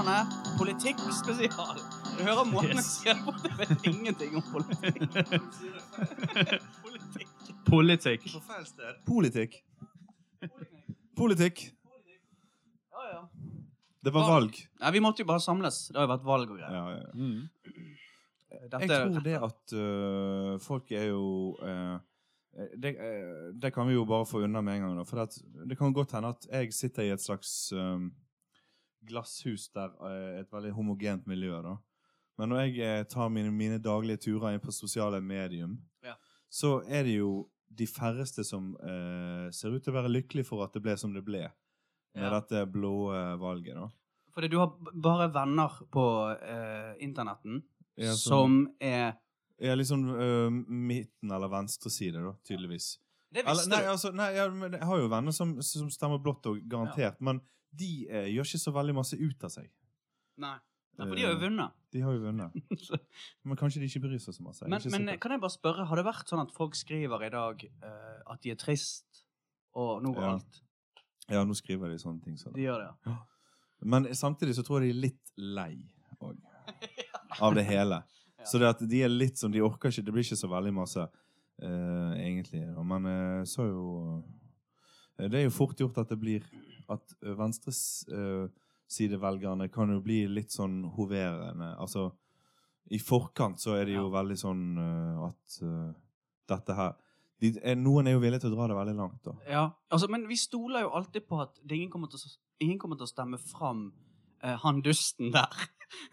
snuserne. Politikk spesial. Du hører måten jeg ser på, jeg vet ingenting om politikk. politikk. Politikk. På feil sted. Politikk. Politikk. Ja, ja. Det var Valg. valg. Nei, vi måtte jo bare samles. Det har jo vært valg og greier. Ja, ja. Mm. Dette Jeg tror det at uh, folk er jo uh, det, det kan vi jo bare få unna med en gang. Da, for at, det kan godt hende at jeg sitter i et slags øh, glasshus der øh, et veldig homogent miljø. da. Men når jeg eh, tar mine, mine daglige turer inn på sosiale medium, Ja. så er det jo de færreste som eh, ser ut til å være lykkelige for at det ble som det ble med Ja. dette blå eh, valget. da. Fordi du har bare venner på eh, internetten Ja, så- som er Ja, liksom øh, midten eller venstre side, da, tydeligvis. Det Eller, visste nei, du. altså, nei, jeg, jeg har jo venner som, som stemmer blått, og garantert. Men de eh, gjør ikke så veldig masse ut av seg. Nei. Nei, for de har jo Eh, vunnet. De har jo vunnet. Men kanskje de ikke bryr seg så masse. Men, men kan jeg bare spørre, har det vært sånn at folk skriver i dag uh, at de er trist, og nå går Ja. alt Ja, nå skriver de sånne ting. Så. De gjør det, ja. Men samtidig så tror jeg de er litt lei òg. Av det hele. Ja. Så det at de er litt som De orker ikke Det blir ikke så veldig masse, uh, egentlig. Men uh, så jo Det er jo fort gjort at det blir At uh, venstresidevelgerne kan jo bli litt sånn hoverende. Altså I forkant så er det jo veldig sånn eh, at uh, dette her de, er, Noen er jo villige til å dra det veldig langt, da. Ja, altså, men vi stoler jo alltid på at det ingen kommer til, å ingen kommer til å stemme fram uh, han dusten der.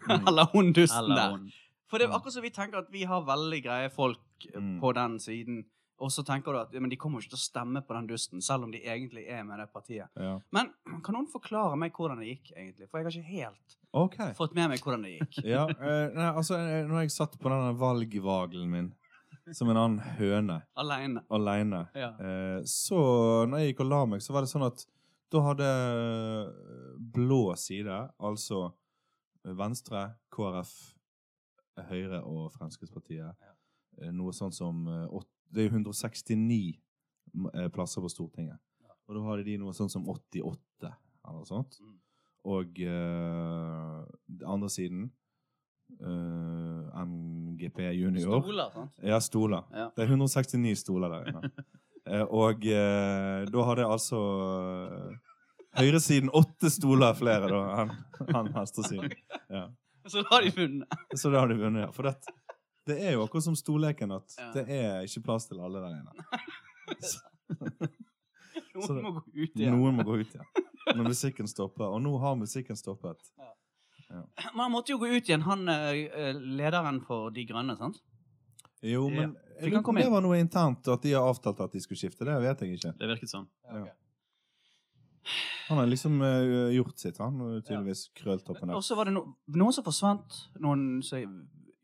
Mm. Eller hun dusten Eller der. hun. For det er akkurat som vi tenker at vi har veldig greie folk eh, Mm. på den siden. Og så tenker du at ja, men de kommer ikke til å stemme på den dusten, selv om de egentlig er med det partiet. Ja. Men kan noen forklare meg hvordan det gikk, egentlig? For jeg har ikke helt okay. fått med meg hvordan det gikk. Ja, eh, nei, altså, eh, når jeg satt på denne valgvagelen min som en annen høne Aleine. aleine, Ja. eh, så når jeg gikk og la meg, så var det sånn at da hadde eh, blå side, altså Venstre, KrF, Høyre og Fremskrittspartiet, eh, noe sånt som eh, åt- Det er jo 169 eh, plasser på Stortinget. Og da hadde de noe sånn som 88, eller noe sånt. Mm. Og uh, andre siden uh, MGP junior. Stoler, sant? Ja, stoler. Ja. Det er 169 stoler der inne. uh, og uh, da hadde altså eh, høyresiden åtte stoler flere da enn venstresiden. Ja. Så da har de vunnet. Så da har de vunnet, ja. For det, det er jo akkurat som storleken at Ja. det er ikke plass til alle der inne. Noen det- må gå ut igjen. noen må gå ut igjen. Når musikken stopper. Og nå har musikken stoppet. Men han måtte jo gå ut igjen, han eh, lederen for De grønne, sant? Jo, men Fikk jeg lurer på om det var noe internt, at de har avtalt at de skulle skifte. Det vet jeg ikke. Det virket sånn. Ja. Han har liksom uh, gjort sitt, han. Tydeligvis krølt der. Og så var det no noen som forsvant. Noen som er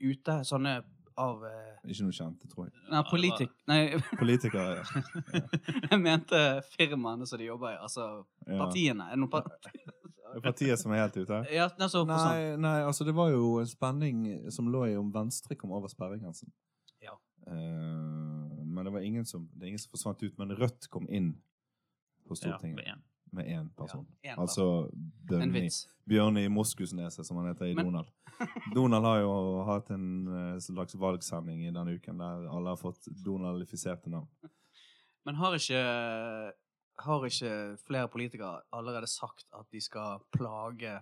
ute, sånne av eh, Ikke noe kjente, tror jeg. Nei, politik... Nei, Politikere, ja. jeg mente firmaene som de jobber i. Altså ja. partiene. Er det noen partier? Er Partiet som er helt ute? ja, det er så. Nei, nei, altså det var jo en spenning som lå i om Venstre kom over sperregrensen. Ja. Uh, men det var ingen som, det er ingen som forsvant ut. Men Rødt kom inn på Stortinget en. Med én person. En Altså En Bjørni. Moskusneset, som han heter i Men- Donald. Donald har jo hatt en eh, slags valgsending i denne uken der alle har fått donaldifiserte navn. Men har ikke, har ikke flere politikere allerede sagt at de skal plage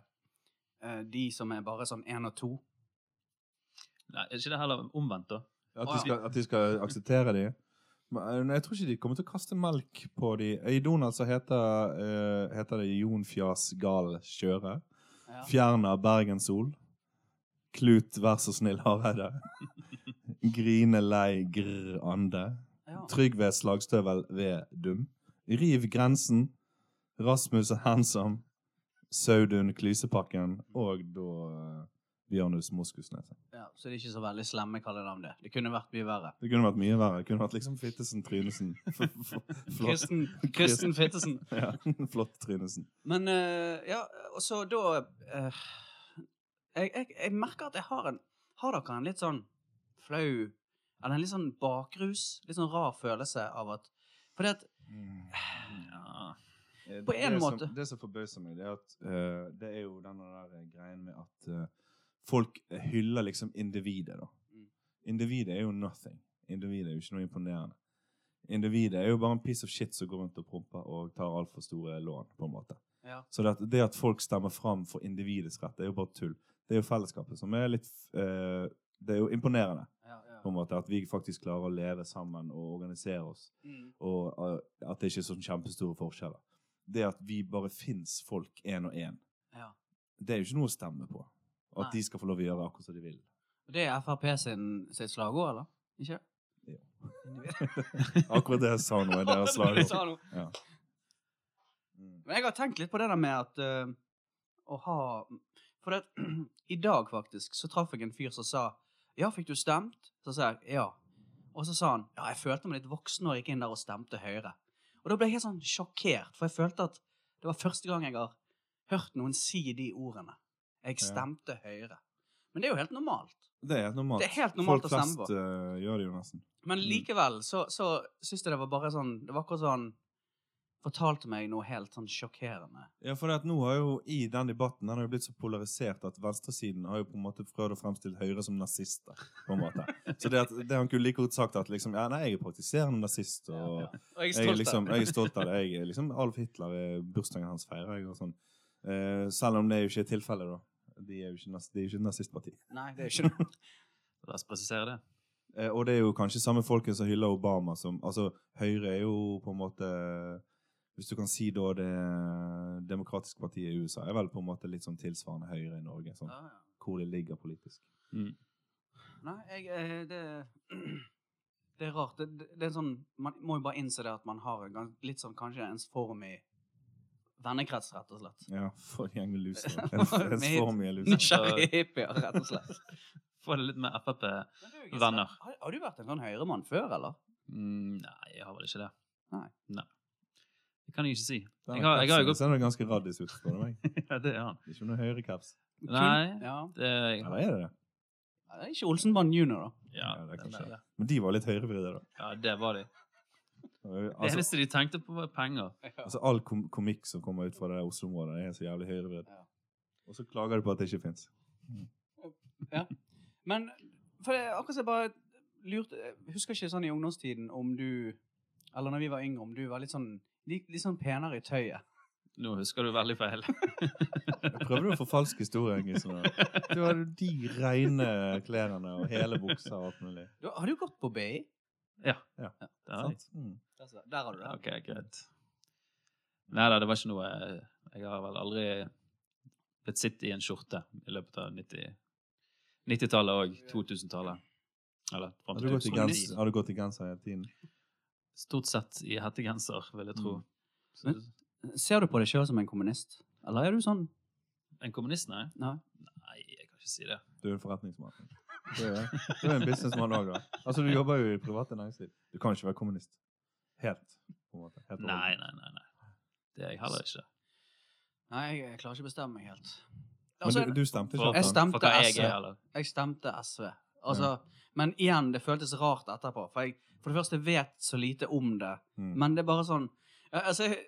eh, de som er bare sånn én og to? Nei, er ikke det heller omvendt, da? At de skal, at de skal akseptere de. Eh, jeg tror ikke de kommer til å kaste melk på de. I Donald så heter, uh, heter det Jon Fjas Gal Kjøre. Ja. Bergen Bergenssol. Klut Vær så snill Hareide. Grine lei grr ande. Ja. ved Slagstøvel ved dum. Riv grensen. Rasmus er handsome. Saudun Klysepakken. Og da eh, Bjørnus Moskusneset. Ja, så det er ikke så veldig slemme kallenavn, det. Det kunne vært mye verre. Det kunne vært mye verre. Det kunne vært liksom Fittesen Trynesen. Kristen, Kristen Fittesen. Ja, flott Trynesen. Men uh, ja, og så da uh, jeg, jeg, jeg merker at jeg har en Har dere en litt sånn flau Eller en litt sånn bakrus? Litt sånn rar følelse av at Fordi at Ja. Eh, På en det måte. Som, det som forbauser meg, det er at uh, det er jo denne der greien med at folk hyller liksom individet, da. Mm. Individet er jo nothing. Individet er jo ikke noe imponerende. Individet er jo bare en piece of shit som går rundt og promper og tar altfor store lån, på en måte. Ja. Så det at, det at folk stemmer fram for individets rett, det er jo bare tull. Det er jo fellesskapet som er litt eh, Det er jo imponerende, Ja, ja. på en måte, at vi faktisk klarer å leve sammen og organisere oss Mm. og uh, at det ikke er sånn kjempestore forskjeller. Det at vi bare fins folk én og én, ja. det er jo ikke noe å stemme på. Og at de skal få lov å gjøre akkurat som de vil. Og Det er Frp sin, sitt slagord, eller? Ikke? Ja. Akkurat det jeg sa nå, er deres slagord. Ja. Men jeg har tenkt litt på det der med at uh, å ha For det, i dag, faktisk, så traff jeg en fyr som sa Ja, fikk du stemt? Så sa jeg ja. Og så sa han ja, jeg følte meg litt voksen når jeg gikk inn der og stemte Høyre. Og da ble jeg helt sånn sjokkert, for jeg følte at det var første gang jeg har hørt noen si de ordene. Jeg Ja. stemte Høyre. Men det er jo helt normalt. Det er helt normalt. Det er helt normalt Folk å stemme flest uh, gjør det jo nesten. Men Mm. likevel så, så syns jeg det var bare sånn Det var akkurat sånn Fortalte meg noe helt sånn sjokkerende. Ja, for det at nå har jo i den debatten den har jo blitt så polarisert at venstresiden har jo på en måte prøvd å fremstille Høyre som nazister. på en måte. Så det, at, det han kunne like godt sagt at liksom, ja, nei, jeg er praktiserende nazist, og Ja, Og jeg er jeg, er liksom, jeg er stolt av det. Jeg er liksom Alf Hitler er bursdagen hans feirer jeg, og sånn. Uh, selv om det er jo ikke tilfellet, da. De er jo ikke, de er ikke nazistparti. Nei, det er ikke det. La oss presisere det. Eh, og det er jo kanskje samme folken som hyller Obama som Altså, Høyre er jo på en måte Hvis du kan si da det demokratiske partiet i USA er vel på en måte litt sånn tilsvarende Høyre i Norge. Sånn, Ja, ja. hvor det ligger politisk. Mm. Nei, jeg eh, Det Det er rart. Det, det, det er sånn Man må jo bare innse det at man har en litt sånn kanskje ens form i vennekrets, rett og slett. Ja, for en gjeng med lusere. For mye lusere. Nysgjerrige hippier, rett og slett. Få det litt mer Frp. Men du, Gisle, Venner. Har, har du vært en sånn høyremann før, eller? Mm, nei, jeg har vel ikke det. Nei. nei. Det kan jeg ikke si. Jeg har, jeg har jo ser ganske raddis ut, spør du meg. Ja, det er han. Det er ikke noe Høyre-caps. Nei. Ja. Det, jeg, Eller er det det? Det er ikke Olsenband junior, da. ja, Ja, det er kanskje det. Men de var litt høyrevridde, da. ja, det var de. Det Altså, eneste de tenkte på, var penger. altså All kom komikk som kommer ut fra det Oslo-området, det er så jævlig høyrevridd. Ja. Og så klager du på at det ikke fins. Men for det, akkurat jeg bare lurte Jeg husker ikke sånn i ungdomstiden om du Eller når vi var yngre, om du var litt sånn litt, litt sånn penere i tøyet. Nå husker du veldig feil. Prøver du å forfalske historien? Liksom. Du hadde de rene klærne og hele buksa og alt mulig. Du, har du gått på BI? Ja. Ja. Det har. Sant? Mm. Der har du det. Ok, greit. Nei da, det var ikke noe eh, Jeg har vel aldri blitt sitt i en skjorte i løpet av 90 90-tallet og 2000-tallet. Eller fram Har du til gått i 2009. har du gått i genser hele tiden? Stort sett i hettegenser, vil jeg tro. Mm. Men- Ser du på deg sjøl som en kommunist? Eller er du sånn en kommunist, nei? Nei. Nei, jeg kan ikke si det. Du er en forretningsmann. Du er, du er en businessmann òg, da. Altså, du jobber jo i private næringsliv. Du kan ikke være kommunist. Helt. på en måte. Helt Nei, nei, nei. nei. Det er jeg heller ikke. Nei, jeg, klarer ikke å bestemme meg helt. Men Altså, du, du stemte For, ikke? Jeg stemte for jeg SV. er, jeg stemte SV. Altså, Men igjen, det føltes rart etterpå. For jeg for det første vet så lite om det. Mm. Men det er bare sånn Altså, jeg-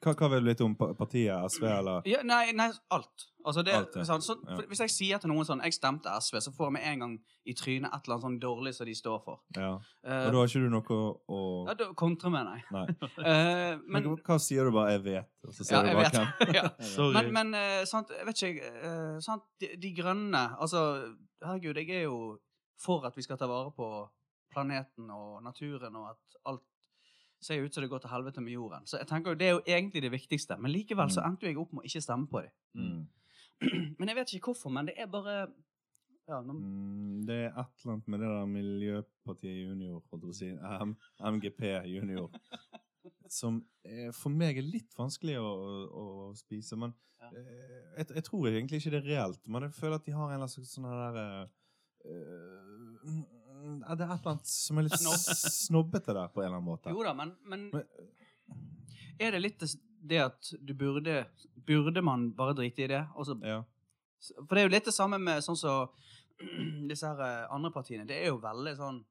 Hva, hva vil du vite om pa- partiet SV, eller? ja, nei, nei, alt. Altså, det, Alt, ja. sånn, så, Ja. for, hvis jeg sier til noen sånn 'Jeg stemte SV', så får jeg med en gang i trynet et eller annet sånn dårlig som de står for. Ja. Eh, Og da har ikke du noe å, ja, da kontrer med, nei. Nei. Eh, Men men hva sier du bare 'jeg vet', og så sier Ja, du jeg bare vet. hvem? ja. Sorry. Men, men eh, sant, jeg vet ikke eh, sant, de, de grønne Altså, herregud, jeg er jo for at vi skal ta vare på planeten og naturen, og at alt ser ut som det går til helvete med jorden. Så jeg tenker jo, Det er jo egentlig det viktigste. Men likevel så Mm. endte jo jeg opp med å ikke stemme på dem. Mm. Men jeg vet ikke hvorfor, men det er bare ja, nå, Mm, det er et eller annet med det der Miljøpartiet Junior, holdt jeg på å si, M MGP Junior, som for meg er litt vanskelig å, å, å spise. Men Ja. eh, jeg, jeg tror egentlig ikke det er reelt. Men jeg føler at de har en eller annen slags sånn der eh, eh, ja, Det er et eller annet som er litt Snobb. snobbete der, på en eller annen måte. Jo da, men, men er det litt det- at du burde Burde man bare drite i det? Også, Ja. For det er jo litt det samme med sånn som disse her eh, andre partiene. Det er jo veldig sånn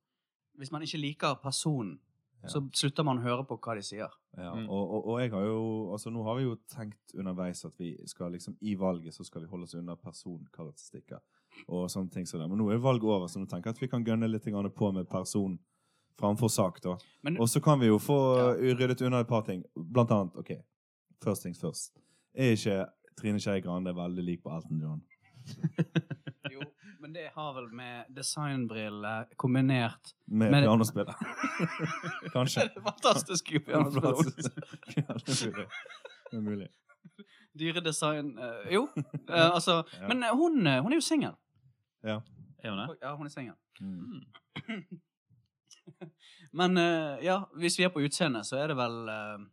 Hvis man ikke liker personen, Ja. så slutter man å høre på hva de sier. Ja, Mm. og, og, og jeg har jo Altså, nå har vi jo tenkt underveis at vi skal liksom I valget så skal vi holde oss unna personkarakteristikker og sånne ting som det. Men nå er valget over, så nå tenker jeg at vi kan gønne litt på med person framfor sak, da. Og så kan vi jo få ryddet unna et par ting. Blant annet, OK, first things first. Er ikke Trine Skei Grande veldig lik på Elton John? jo, men det har vel med designbriller kombinert Med med pianospiller? Kanskje. Det er fantastisk pianospiller. Ja, det er mulig. Dyredesign eh, Jo, eh, altså Ja. Men eh, hun, eh, hun er jo singel. Er hun det? Ja, hun er singel. Mm. Men eh, ja, hvis vi er på utseende, så er det vel eh,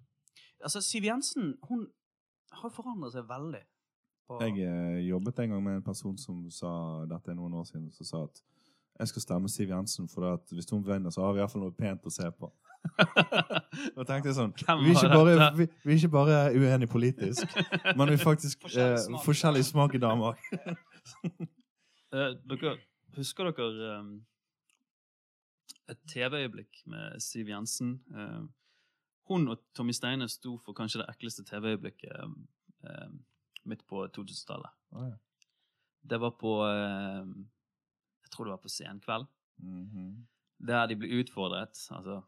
Altså, Siv Jensen, hun har forandret seg veldig. På, Jeg eh, jobbet en gang med en person som sa dette er noen år siden, som sa at jeg skal stemme Siv Jensen, for at hvis hun vinner, så har vi iallfall noe pent å se på. Da tenkte jeg sånn Vi er ikke bare, vi, vi er ikke bare uenige politisk, men vi er faktisk Forskjellig eh, smak. forskjellig smak i damer. Eh, dere, husker dere um, et TV-øyeblikk med Siv Jensen? Uh, hun og Tommy Steine sto for kanskje det ekleste TV-øyeblikket uh, midt på 2000-tallet. Oh, ja. Det var på Jeg tror det var på Senkveld. Mhm. Der de ble utfordret, altså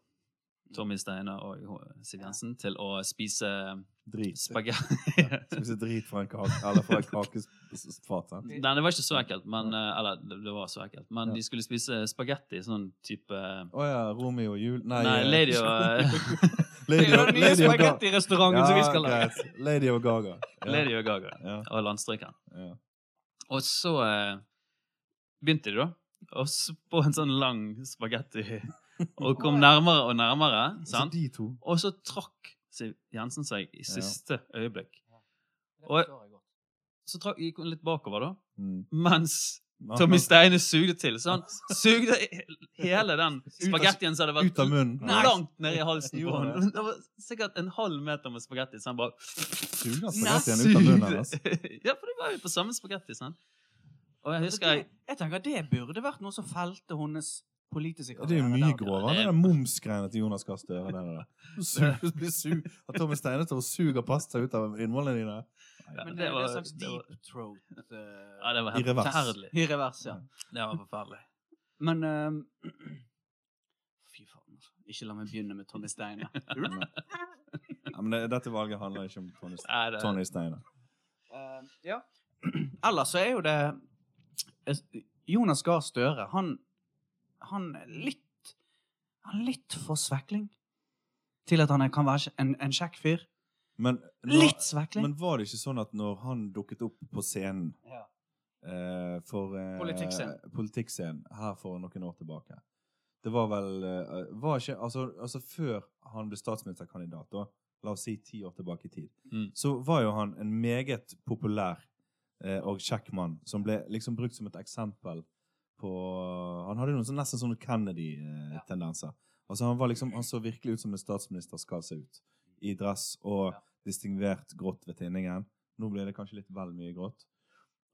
Tommy Steine og Siv Jensen, til å spise Drit. spagetti. Spise drit fra en kake, eller fra et kakefat. Nei, det var ikke så ekkelt, men eh, Eller, det, var så ekkelt. Men Ja. de skulle spise spagetti, sånn type Å ja, Romeo og Jul Nei, Nei, eh, Lady og Lady og, Lady og Ga- Ja, som vi skal lage. greit. Lady og Gaga. Ja. Lady og Gaga Ja, og landstrykeren. ja. Og så eh, begynte de, da. Og på en sånn lang spagetti. Og kom nærmere og nærmere. Så sant? de to Og så trakk Siv Jensen seg i Ja. siste øyeblikk. Og- jeg. Så trakk, gikk hun litt bakover, da. mm. Mens Tommy Steine sugde til. Så han sugde hele den spagettien som hadde vært Ut av munnen. langt ned i halsen på henne. Det var sikkert en halv meter med spagetti, så han bare Suger spagettien ut av munnen hennes. ja, for det var jo på samme spagetti, sant? Og jeg husker jeg jeg tenker det burde vært noe som felte hennes politiske Det er jo mye grovere enn den momsgreiene til Jonas Gahr Støre. Blir su- At Tommy Steine står og suger pasta ut av innvollene dine. Ja, Men det var- en slags deep throat uh, Ja, det var I helt revers. forferdelig. I revers, ja. Det var forferdelig. Men ehm, Fy faen, altså. Ikke la meg begynne med Tommy Steine. Ja, men det, dette valget handler ikke om Tony, Nei, det, Tony Steine. Uh, ja. Ellers så er jo det eh, Jonas Gahr Støre, han Han er litt Han er litt for svekling til at han er, kan være en, en kjekk fyr. Men, nå- Litt svekling. men var det ikke sånn at når han dukket opp på scenen ja. eh, for eh, Politikkscenen. politikkscenen her for noen år tilbake Det var vel eh, var ikke, altså, altså før han ble statsministerkandidat, da, la oss si ti år tilbake i tid, Mm. så var jo han en meget populær eh, og kjekk mann som ble liksom brukt som et eksempel på Han hadde noen sånn, nesten sånne Kennedy-tendenser. Altså Han var liksom, han så virkelig ut som en statsminister skal se ut. I dress og Ja. distingvert grått ved tinningen. Nå blir det kanskje litt vel mye grått.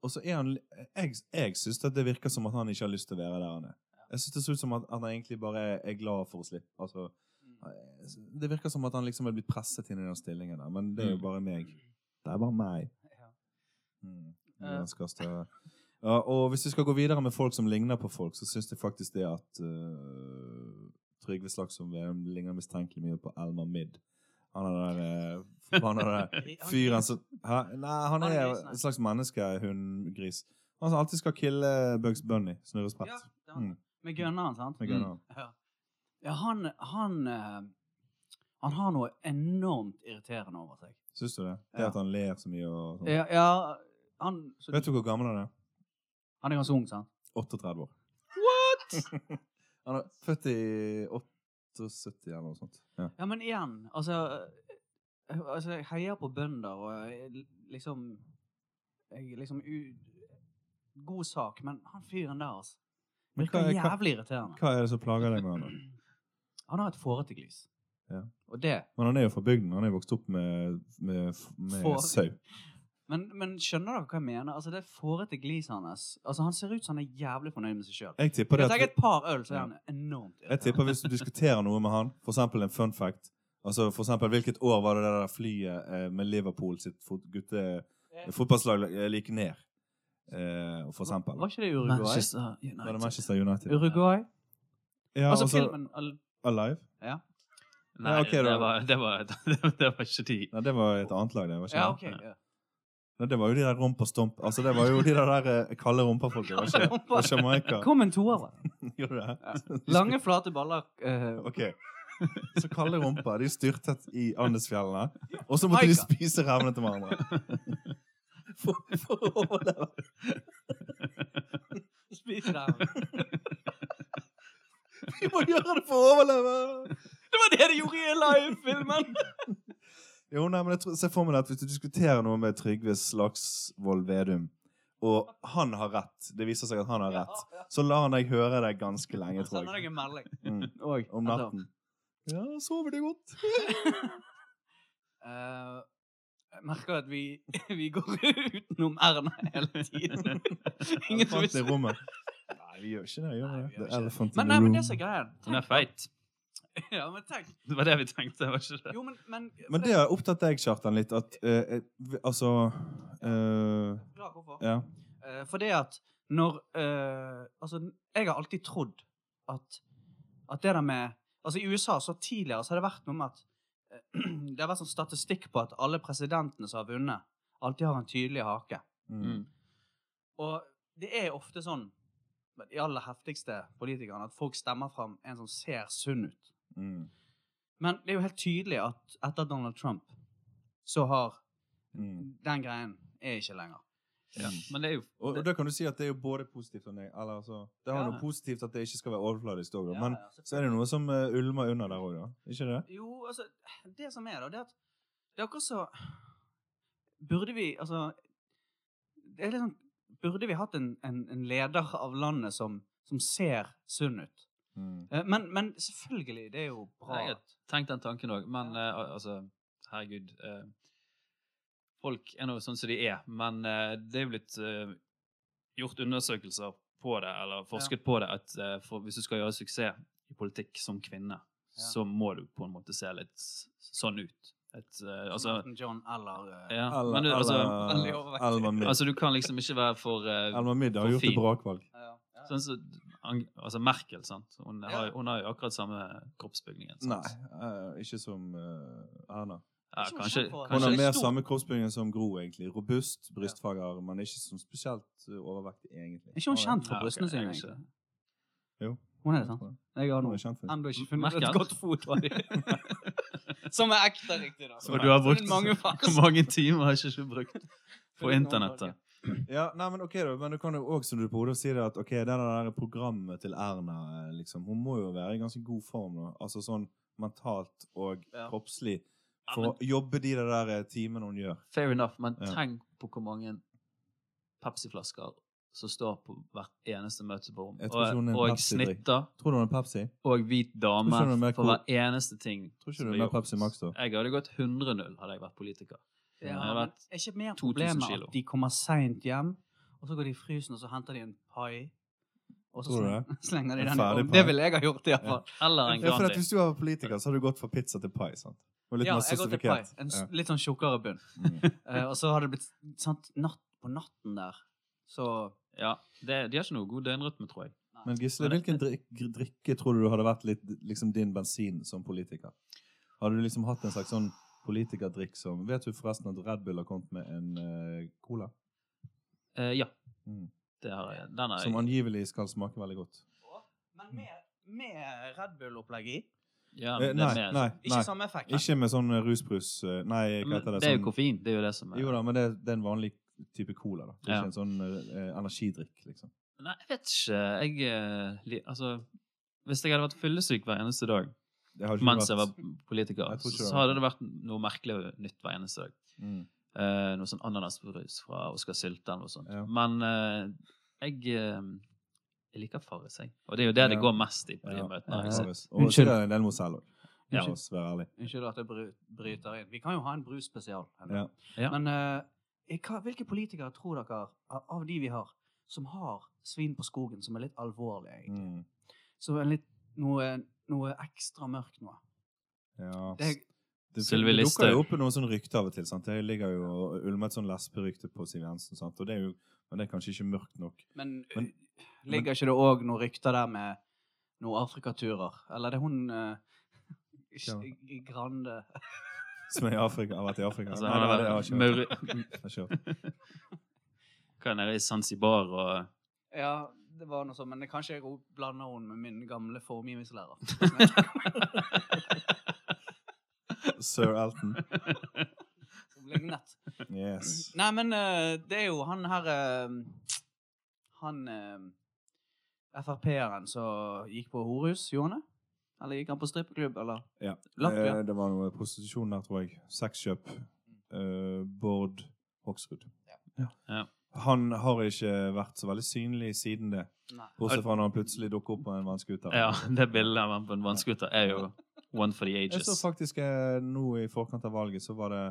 Og så er han Jeg, jeg syns det virker som at han ikke har lyst til å være der han er. Jeg syns det ser ut som at han egentlig bare er, glad for å slippe Altså, det virker som at han liksom er blitt presset inn i den stillingen der, men det er jo Mm. bare meg. Det er bare meg. Ja. Mm. Eh. Ja, og hvis vi skal gå videre med folk som ligner på folk, så syns jeg faktisk det at uh, Trygve Slagsvold Vedum ligner mistenkelig mye på Elmer Midd. Han er der uh, forbanna fyren som Nei, han er en slags menneskehundgris. Han som alltid skal kille Bugs Bunny. Snurrespett. Ja, han. Mm. Med gunneren, sant? Med gunneren. Mm. ja han, han, eh, han har noe enormt irriterende over seg. Syns du det? Det Ja. at han ler så mye og sånn. Ja, ja han, så, Vet du hvor gammel han er? Han er ganske ung, sant? 38 år. What?! han er født i 78 eller noe sånt. Ja. Ja, men igjen, altså, eh, altså Jeg heier på bønder, og jeg, liksom jeg, liksom u, God sak, men han fyren der, altså. Virker hva jævlig irriterende. Hva er det som plager deg med han? da? Han har et fåreteglis. Ja. Og det Men han er jo fra bygden. Han er jo vokst opp med, med, med sau. Men, men skjønner dere hva jeg mener? Altså, Det fårete gliset hans Altså, Han ser ut som han er jævlig fornøyd med seg sjøl. Jeg tipper det at et par øl, så er Ja. han enormt Jeg tipper hvis du diskuterer noe med han, eksempel en fun fact Altså for eksempel, hvilket år var det der flyet eh, med Liverpool sitt fot gutte fotballslag eh, gikk ned? Eh, for eksempel. Var ikke det Uruguay? Manchester Var det Manchester United? Uruguay? Ja, altså og så filmen al- Alive? Ja. Nei, Ja, okay, det, var, det, var, det var ikke de. Nei, det var et annet lag, det. var ikke Ja, okay, ok. Ja. Nei, det var jo de der rumpa stomp Altså, det var jo de der, der eh, kalde rumpa-folka. Var ikke rumpa. var Jamaica? Kom en toer. Gjorde det? Ja. Lange, flate baller. Uh... Ok. Så kalde rumpa. De styrtet i Andesfjellene. Og så måtte de spise revnene til hverandre. For, for å overleve. Spis revnene. Vi må gjøre det for å overleve! Det var det de gjorde i live-filmen! Jo, nei, men jeg tror, Se for meg at hvis du diskuterer noe med Trygve Slagsvold Vedum, og han har rett, det viser seg at han har rett, så lar han deg høre det ganske lenge, tror Sender jeg. deg en melding. Mm. Og, Om natten. Ja, sover du godt? Eh, jeg merker at vi, vi går utenom Erna hele tiden. Ingen som i rommet. Nei, vi gjør ikke det. Gjør Nei, vi det? gjør ikke det. Men nei, men det som er greia Hun er feit. Ja, men tenk. Det var det vi tenkte, var ikke det? Jo, men, men, Men det har opptatt deg, Kjartan, litt at eh, eh, vi- Altså eh, Bra, hvorfor? Ja. Eh, for det at når eh, Altså, jeg har alltid trodd at, at det der med Altså, i USA så tidligere så har det vært noe med at eh, Det har vært sånn statistikk på at alle presidentene som har vunnet, alltid har en tydelig hake. Mm. Mm. Og det er ofte sånn de aller heftigste politikerne at folk stemmer fram en som ser sunn ut. Mm. Men det er jo helt tydelig at etter Donald Trump så har Mm. den greien er ikke lenger. Ja. Men det er jo Og, og da kan du si at det er jo både positivt og negativt. Altså, det har Ja. noe positivt at det ikke skal være overfladisk òg, Ja, men ja, så er det noe som uh, ulmer under der òg, da. Ikke det? Jo, altså, det som er da, det er at det er akkurat så Burde vi, altså Det er liksom Burde vi hatt en, en, en leder av landet som, som ser sunn ut? Mm. Eh, Men, men selvfølgelig, det er jo bra. Jeg har tenkt den tanken òg, men ja. uh, altså Herregud. Uh, folk er nå sånn som de er, men uh, det er jo blitt gjort undersøkelser på det, eller forsket på det, at for hvis du skal gjøre suksess i politikk som kvinne, Ja. så må du på en måte se litt sånn ut. Et, uh, altså, John eller uh, ja, Eller, men du, altså, veldig. Alma Mid. altså, du kan liksom ikke være for, uh, Alma Mid har gjort et brakvalg. ja, ja. Sånn så, altså Merkel, sant? Hun har, hun har jo akkurat samme kroppsbygningen. sant? Nei, uh, ikke som eh, Erna. Ja, kanskje, kanskje, Hun har er mer stor. samme kroppsbygning som Gro, egentlig. Robust brystfager, men ikke som spesielt eh, overvektig, egentlig. Er ikke hun kjent for brystene sine? er? Jo. Hun er det, sant? Jeg har nå ennå ikke funnet et godt fot. Som er ekte, riktig. da. Som du har brukt mange mange timer har ikke du brukt på internettet? Ja, nei, men ok da, men du kan jo også, som du på hodet, si det at ok, det der programmet til Erna, liksom, hun må jo være i ganske god form nå. Altså sånn mentalt og Ja. kroppslig. Ja, For å jobbe de der eh, timene hun gjør. Fair enough, men Ja. tenk på hvor mange Pepsi-flasker som står på hvert eneste møterom. på er Og, og snitter Tror du hun er Pepsi? og hvit dame for cool? hver eneste ting. Tror ikke du hun er. Pepsi Max da? Jeg hadde gått 100-0 hadde jeg vært politiker. Ja, Jeg vært er ikke mer 2000 problemet kilo. at de kommer seint hjem, og så går de i frysen, og så henter de en pai, og så slenger de den i ovnen. Det ville jeg ha gjort, iallfall. Eller en Ja, for at hvis du var politiker, så hadde du gått fra pizza til pai, sant? Og litt Ja, mer jeg gått til pai. En Ja. litt sånn tjukkere bunn. Mm. Eh, og så har det blitt sant, natt på natten der. Så Ja, det, De har ikke noe god døgnrytme, tror jeg. Men Gisle, hvilken drikk, drikke tror du du hadde vært litt liksom din bensin som politiker? Hadde du liksom hatt en slags sånn politikerdrikk som Vet du forresten at Red Bull har kommet med en uh, cola? Eh, ja, Mm. det har jeg. Den er Som angivelig skal smake veldig godt. Men med, med Red Bull-opplegg i? Ja, Eh, nei, mer- nei, Ikke nei. samme effekt? Ikke med sånn rusbrus eh, Nei, hva heter det? det er jo Sånn, koffein. Det er jo det som er jo da, men det, det er en vanlig type cola, da. Det er Ja. ikke en sånn eh, energidrikk, liksom. Nei, jeg vet ikke. Jeg eh, Altså, hvis jeg hadde vært fyllesyk hver eneste dag mens vært... jeg var politiker, Jeg så hadde det vært noe merkelig nytt hver eneste dag. mm. Uh, noe sånn ananasbrus fra Oskar Sylte eller noe sånt. Ja. Men uh, jeg, uh, jeg liker Farris, jeg. Og det er jo det det går mest i på de Ja. møtene. Ja. ja. Og Unnskyld. sikkert en del Mozell òg. Ja. La oss være ærlige. Unnskyld at jeg bryter inn. Vi kan jo ha en brusspesial. Ja. Ja. Men Hvilke politikere tror dere, av, av de vi har, som har svin på skogen, som er litt alvorlige, egentlig? Mm. Som er litt noe, noe ekstra mørkt noe? Ja. Det Det, det dukker jo opp noen sånne rykter av og til. sant? Det ligger jo og ulmer et sånn lesberykte på Siv Jensen. sant? Og det er jo, Men det er kanskje ikke mørkt nok. men, Men- ligger ligger ikke det òg noen rykter der med noen Afrikaturer? Eller er det hun uh, Grande Som er i Afrika, har vært i Afrika. Altså, Nei, det, har jeg ikke hørt. Hva er det i Zanzibar og Ja, det var noe sånt, men det kanskje jeg blander henne med min gamle formgivningslærer. Sir Elton. Lignet. Yes. Nei, men eh, det er jo han her eh, Han uh, Frp-eren som gikk på Horus, gjorde han det? Eller gikk han på strippeklubb, eller? Ja. Latvia. Eh, det var noe prostitusjon der, tror jeg. Sexkjøp. Eh, Bård Hoksrud. Ja. Ja. Han har ikke vært så veldig synlig siden det. Nei. Bortsett fra når han plutselig dukker opp på en vannskuter. Ja, det bildet av han på en vannskuter er jo one for the ages. Jeg så faktisk eh, nå i forkant av valget, så var det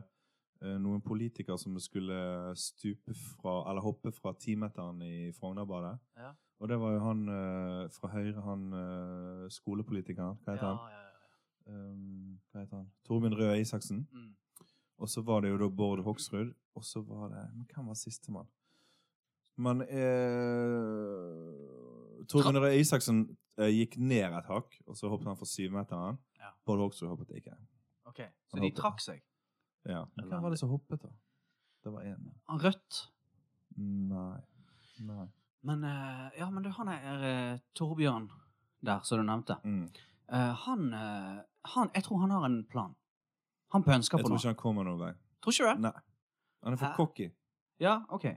eh, noen politikere som skulle stupe fra, eller hoppe fra timeteren i Frognerbadet. Ja. Og det var jo han eh, fra Høyre, han eh, skolepolitikeren. Hva heter Ja, han? ja, ja. Um, hva heter han? Torbjørn Røe Isaksen. Mm. Og så var det jo da Bård Hoksrud. Og så var det Men hvem var sistemann? Men eh, Torbjørn Røe Isaksen eh, gikk ned et hakk, og så hoppet han for syvmeteren. Ja. Bård Hoksrud hoppet ikke. OK. Så de trakk seg. Ja. Men Hvem var det som hoppet, da? Det var én. Han Rødt. Nei. Nei. Men eh, ja, men du, han er eh, Torbjørn der, som du nevnte. Mm. Eh, han, han Jeg tror han har en plan. Han pønsker på noe. Jeg på tror noe. ikke han kommer noen vei. Tror ikke du det? Nei. Han er for cocky. Ja, OK.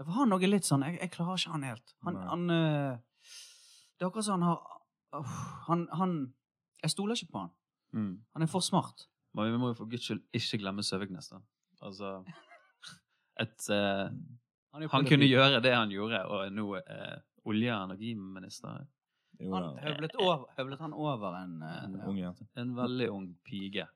For han er litt sånn Jeg, jeg klarer ikke han helt. Han, han Det er akkurat som han har uh, han, han Jeg stoler ikke på han. Mm. Han er for smart. Men vi må jo for guds skyld ikke glemme Søviknes, da. Altså et, eh, Han, er Han kunne gjøre det han gjorde, og er nå eh, olje- og energiminister. Jo, Han høvlet, over, høvlet han over en eh, En ja. ung. En veldig ung pige.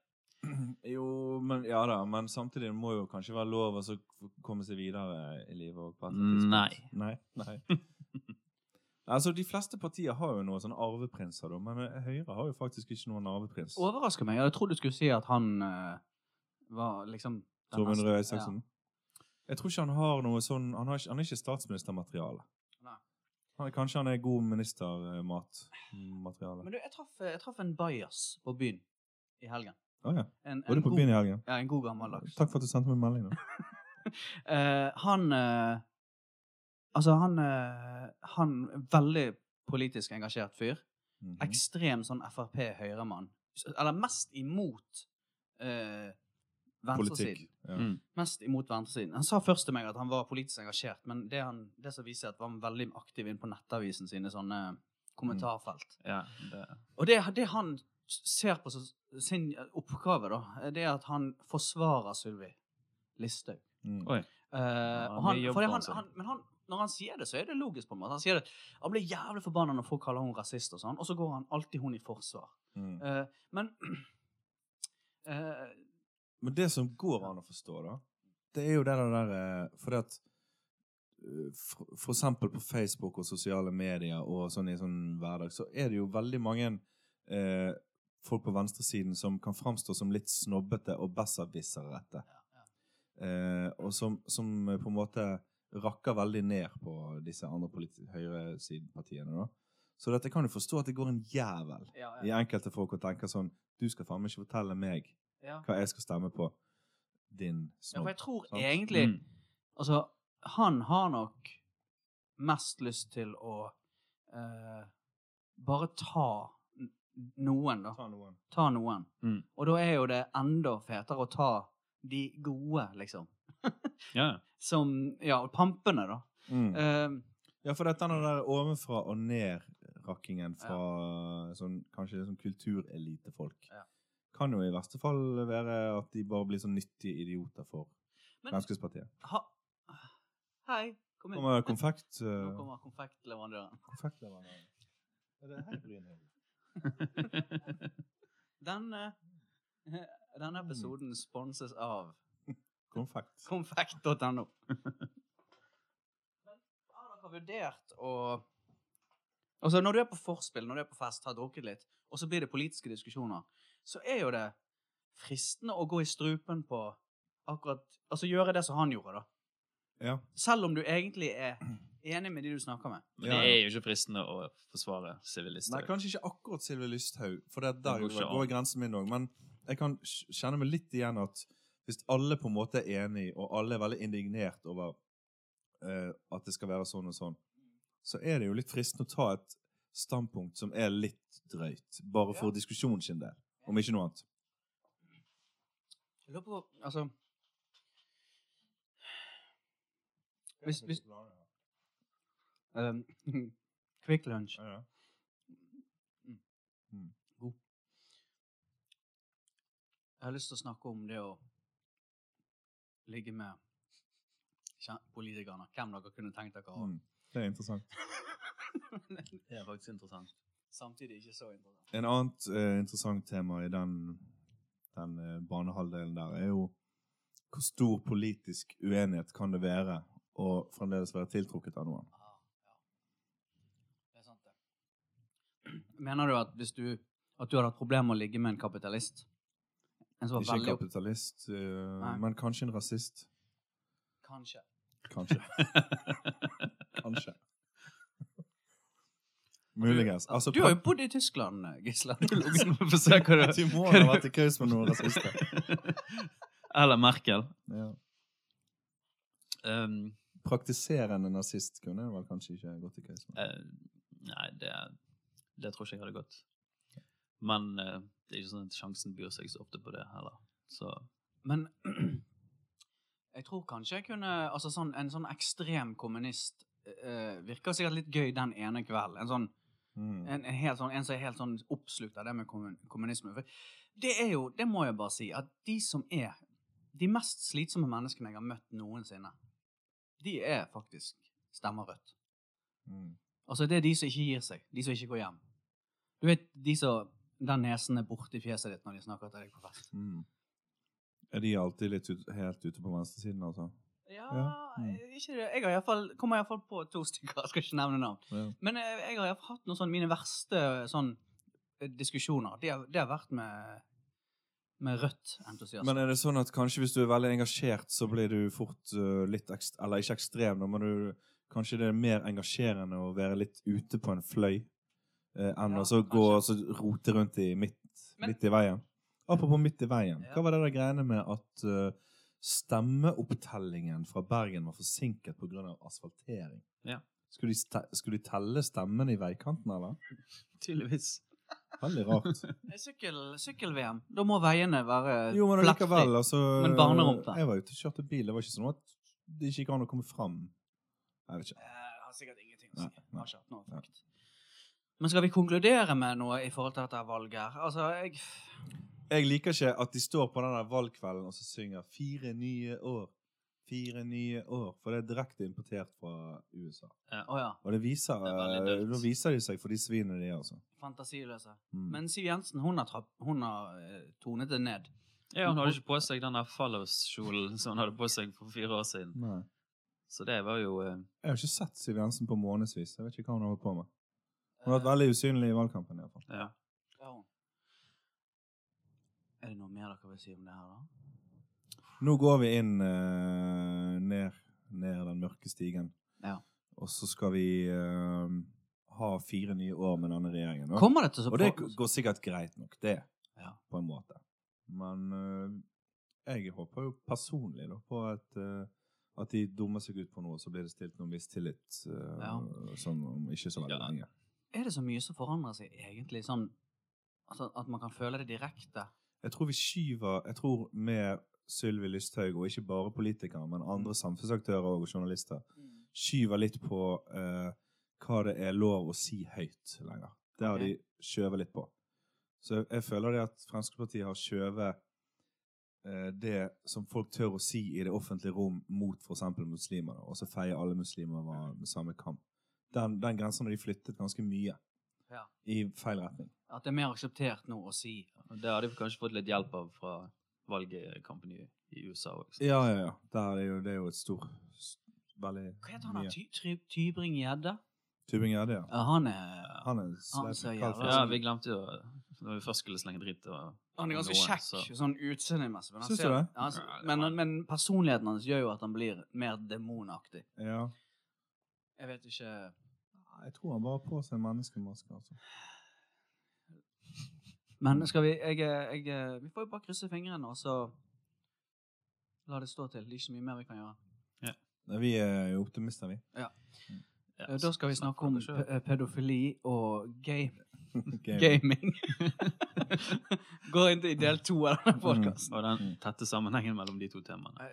Jo, men ja da, men samtidig må jo kanskje være lov å så komme seg videre i livet. Og på. Nei. Nei. Nei. altså, de fleste partier har jo noen sånne arveprinser, da, men eh, Høyre har jo faktisk ikke noen arveprins. Overrasker meg. Jeg trodde du skulle si at han uh, var liksom Torbjørn Røe Isaksen. Jeg tror ikke han har noe sånn Han, har ikke, han er ikke statsministermateriale. Han kanskje han er god ministermatmateriale. Men du, jeg traff, jeg traff en bajas på byen i helgen. Å ja. En, Var du på god- byen i helgen? Ja, en god gammeldags. Takk for at du sendte meg en melding. Eh, han uh, Altså, han uh, Han veldig politisk engasjert fyr. Mhm. Ekstrem sånn Frp-høyremann. Eller mest imot eh, venstresiden. Ja. Mm. Mest imot venstresiden. Han sa først til meg at han var politisk engasjert, men det, han, det som viser at var han veldig aktiv inn på nettavisen sine sånne kommentarfelt. Ja, det, Og det, det han ser på som sin oppgave, da, det er at han forsvarer Sylvi Listhaug. Mm. Oi. Eh, han, han, han, han, men han, når han sier det, så er det logisk. på en måte. Han sier det, han blir jævlig forbanna når folk kaller hun rasist, og sånn, og så går han alltid hun i forsvar. Mm. Uh, men eh, Men det som går an å forstå, da, det er jo det der for Fordi at eh, for, for eksempel på Facebook og sosiale medier og sånn i sånn hverdag, så er det jo veldig mange eh, folk på venstresiden som kan framstå som litt snobbete og besserwisserete. Eh, og som, som eh, på en måte rakker veldig ned på disse andre høyresidepartiene. da. Så dette kan du forstå at det går en jævel ja, i enkelte folk og tenker sånn Du skal faen meg ikke fortelle meg ja. hva jeg skal stemme på. Din ja, for jeg tror sant? egentlig mm. Altså, han har nok mest lyst til å eh, bare ta noen, da. Ta noen. Ta noen. Mm. Og da er jo det enda fetere å ta de gode, liksom. Ja. Som Ja, pampene, da. Mm. Eh, Ja, for dette er den der ovenfra og ned-rakkingen fra sånn, kanskje sånn kulturelitefolk Ja. Kan jo i verste fall være at de bare blir sånn nyttige idioter for men Fremskrittspartiet. ha, Hei, kom inn. Kommer konfekt... Nå Uh, kommer konfektleverandøren. konfektleverandøren. Er det her Brynhild? Denne, denne episoden sponses av Konfekt. Konfekt.no. Har dere vurdert å Altså, når du er på forspill, når du er på fest, har drukket litt, og så blir det politiske diskusjoner, så er jo det fristende å gå i strupen på akkurat Altså gjøre det som han gjorde, da. Ja. Selv om du egentlig er enig med de du snakker med. Men det er jo ikke fristende å forsvare sivilister. Nei, kanskje ikke akkurat Sylvi Listhaug, for det er der Det går går grensen min òg. Men jeg kan kjenne meg litt igjen at hvis alle på en måte er enige, og alle er veldig indignert over uh, at det skal være sånn og sånn, så er det jo litt fristende å ta et standpunkt som er litt drøyt. Bare for diskusjonens sin del, om ikke noe annet. Jeg lurer på Altså Hvis, hvis um, Quick lunch. Ja, ja. Jeg har lyst til å snakke om det å ligge med politikerne. Hvem dere kunne tenkt dere å ha. Mm. Det er interessant. Det er faktisk interessant. Samtidig ikke så interessant. En annet eh, interessant tema i den, den eh, banehalvdelen der er jo hvor stor politisk uenighet kan det være å fremdeles være tiltrukket av noen. Ah, ja. Det er sant, det. Mener du at hvis du at du hadde hatt problemer med å ligge med en kapitalist? En Ikke en veldig kapitalist, uh, men kanskje en rasist. Kanskje. Kanskje. Kanskje. Muligens. Altså, du har jo bodd i Tyskland, Gisle. Du må ha vært i kaus med noen rasister. Eller Merkel. Ja. Um, Praktiserende nazist kunne vel kanskje ikke gått i kaus med. Uh, nei, det, det tror ikke jeg hadde gått. Men uh, det er ikke sånn at sjansen byr seg så ofte på det heller. Så Men jeg tror kanskje jeg kunne Altså sånn, en sånn ekstrem kommunist uh, virker sikkert litt gøy den ene kvelden. En sånn Mm. en, en, helt sånn, en som er helt sånn oppslukt av det med kommunisme. For det er jo, det må jeg bare si, at de som er de mest slitsomme menneskene jeg har møtt noensinne, de er faktisk stemmer rødt. Mm. Altså, det er de som ikke gir seg. De som ikke går hjem. Du vet, de som Den nesen er borti fjeset ditt når de snakker til deg på fest. Mm. Er de alltid litt ut, helt ute på venstresiden, altså? Ja, mm. ikke det. Jeg har i hvert fall, kommer iallfall på to stykker. Jeg skal ikke nevne navn. Ja. Men eh, jeg har i hvert fall hatt noen sånn mine verste sånn eh, diskusjoner. Det har, det har vært med, med rødt entusiasme. Men er det sånn at kanskje hvis du er veldig engasjert, så blir du fort uh, litt ekst Eller ikke ekstrem, da, men du, kanskje det er mer engasjerende å være litt ute på en fløy uh, enn Ja, å så gå og så rote rundt i midt, Men- midt i veien. Apropos midt i veien. Ja. Hva var det der greiene med at uh, stemmeopptellingen fra Bergen var forsinket pga. asfaltering? Ja. Skulle de, skulle de telle stemmene i veikanten, eller? tydeligvis. Veldig rart. Sykkel-VM. Sykkel-VM. Da må veiene være Jo, men plettfri. allikevel, altså Men barnerumpe. Jeg var ute og kjørte bil. Det var ikke sånn at det ikke gikk an å komme fram. Jeg vet ikke. Eh, Jeg har sikkert ingenting å si. Nei, nei. Har ikke hatt noe effekt. Men skal vi konkludere med noe i forhold til dette valget? Altså, jeg Jeg liker ikke at de står på den valgkvelden og så synger 'Fire nye år'. Fire nye år. For det er direkte importert fra USA. Å ja. Og det viser, Det eh, da viser de seg for de svinene de er, altså. Fantasiløse. Mm. Men Siv Jensen, hun har, trapp, hun har eh, tonet det ned. Ja, hun hadde ikke på seg den der Fallows-kjolen som hun hadde på seg for fire år siden. Nei. Så det var jo eh, Jeg har ikke sett Siv Jensen på månedsvis. Jeg vet ikke hva hun har holdt på med. Hun har vært veldig usynlig i valgkampen. i hvert fall. Ja. Ja, hun. Er det noe mer dere vil si om det her, da? Nå går vi inn uh, ned, ned den mørke stigen. Ja. Og så skal vi uh, ha fire nye år med denne regjeringen. Og, Kommer det til å Og det går sikkert greit nok, det, Ja. på en måte. Men uh, jeg håper jo personlig da, på at, at de dummer seg ut på noe, så blir det stilt noen mistillit Ja. sånn om ikke så veldig lenge. Er det så mye som forandrer seg, egentlig? Sånn altså, at man kan føle det direkte? Jeg tror vi skyver Jeg tror med Sylvi Lysthaug, og ikke bare politikere, men andre samfunnsaktører og journalister, skyver litt på eh, hva det er lov å si høyt lenger. Det har okay. de skjøvet litt på. Så jeg føler det at Fremskrittspartiet har skjøvet eh, det som folk tør å si i det offentlige rom mot f.eks. muslimer, og så feier alle muslimer over med samme kamp. Den, den grensen har de flyttet ganske mye Ja. i feil retning. At det er mer akseptert nå å si det hadde vi kanskje fått litt hjelp av fra valgkampen i USA òg. Ja, ja, ja. Det er jo, det er jo et stort Veldig Hva heter han da? Ty Ty Tybring-Gjedde? Tybring-Gjedde, ja. Ja, han er Han er Han fisk. Ja, vi glemte jo Når vi først skulle slenge dritt og Han er ganske noen, kjekk så- sånn utseendemessig. men Syns du ser- det? Ja, altså, men, men personligheten hans gjør jo at han blir mer demonaktig. Ja. Jeg vet ikke Jeg tror han bare på seg en menneskemaske, altså. Men skal vi jeg, jeg, Vi får jo bare krysse fingrene, og så la det stå til. Det er ikke så mye mer vi kan gjøre. Ja. Vi er jo optimister, vi. ja, Ja, Da skal vi snakke om pedofili og game, Game. gaming. Går inn i del to av denne podkasten. Og den tette sammenhengen mellom de to temaene.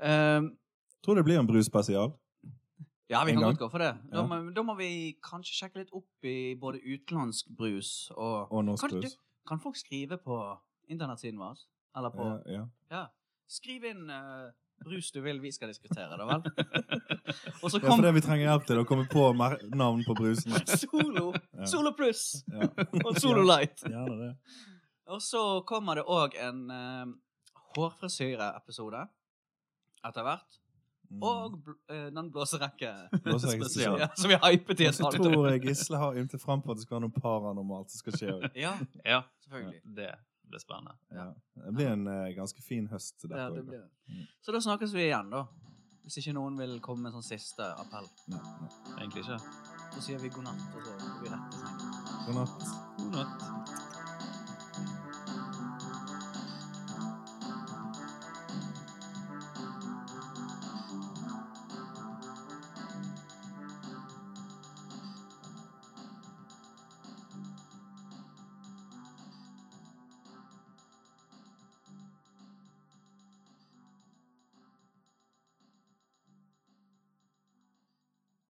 um, Tror det blir en brusspesial. Ja, vi kan godt gå for det. Da, Ja. må, da må vi kanskje sjekke litt opp i både utenlandsk brus og Og norsk Kan, brus. du, kan folk skrive på internettsiden vår? Eller på Ja, ja. Skriv inn uh, brus du vil vi skal diskutere, da vel? og så ja, for det vi trenger hjelp til, å komme på navn på brusene. Solo! Solo pluss! Ja. Og Solo Light. Og så kommer det òg en uh, hårfrisyreepisode etter hvert. Mm. Og bl øh, den blåserekke Blåserekke spesial. ja, som vi hypet i et halvt tror år. jeg Gisle har ymtet fram på at det skal være noe paranormalt som skal skje. Ja, Ja, selvfølgelig. det blir spennende. Ja. Det blir en uh, ganske fin høst. Dette, Ja, det blir. Mm. Så da snakkes vi igjen, da. Hvis ikke noen vil komme med en sånn siste appell. Nei, nei. Egentlig ikke. Så sier vi god natt, og så går vi rett til sengen. God natt. God natt.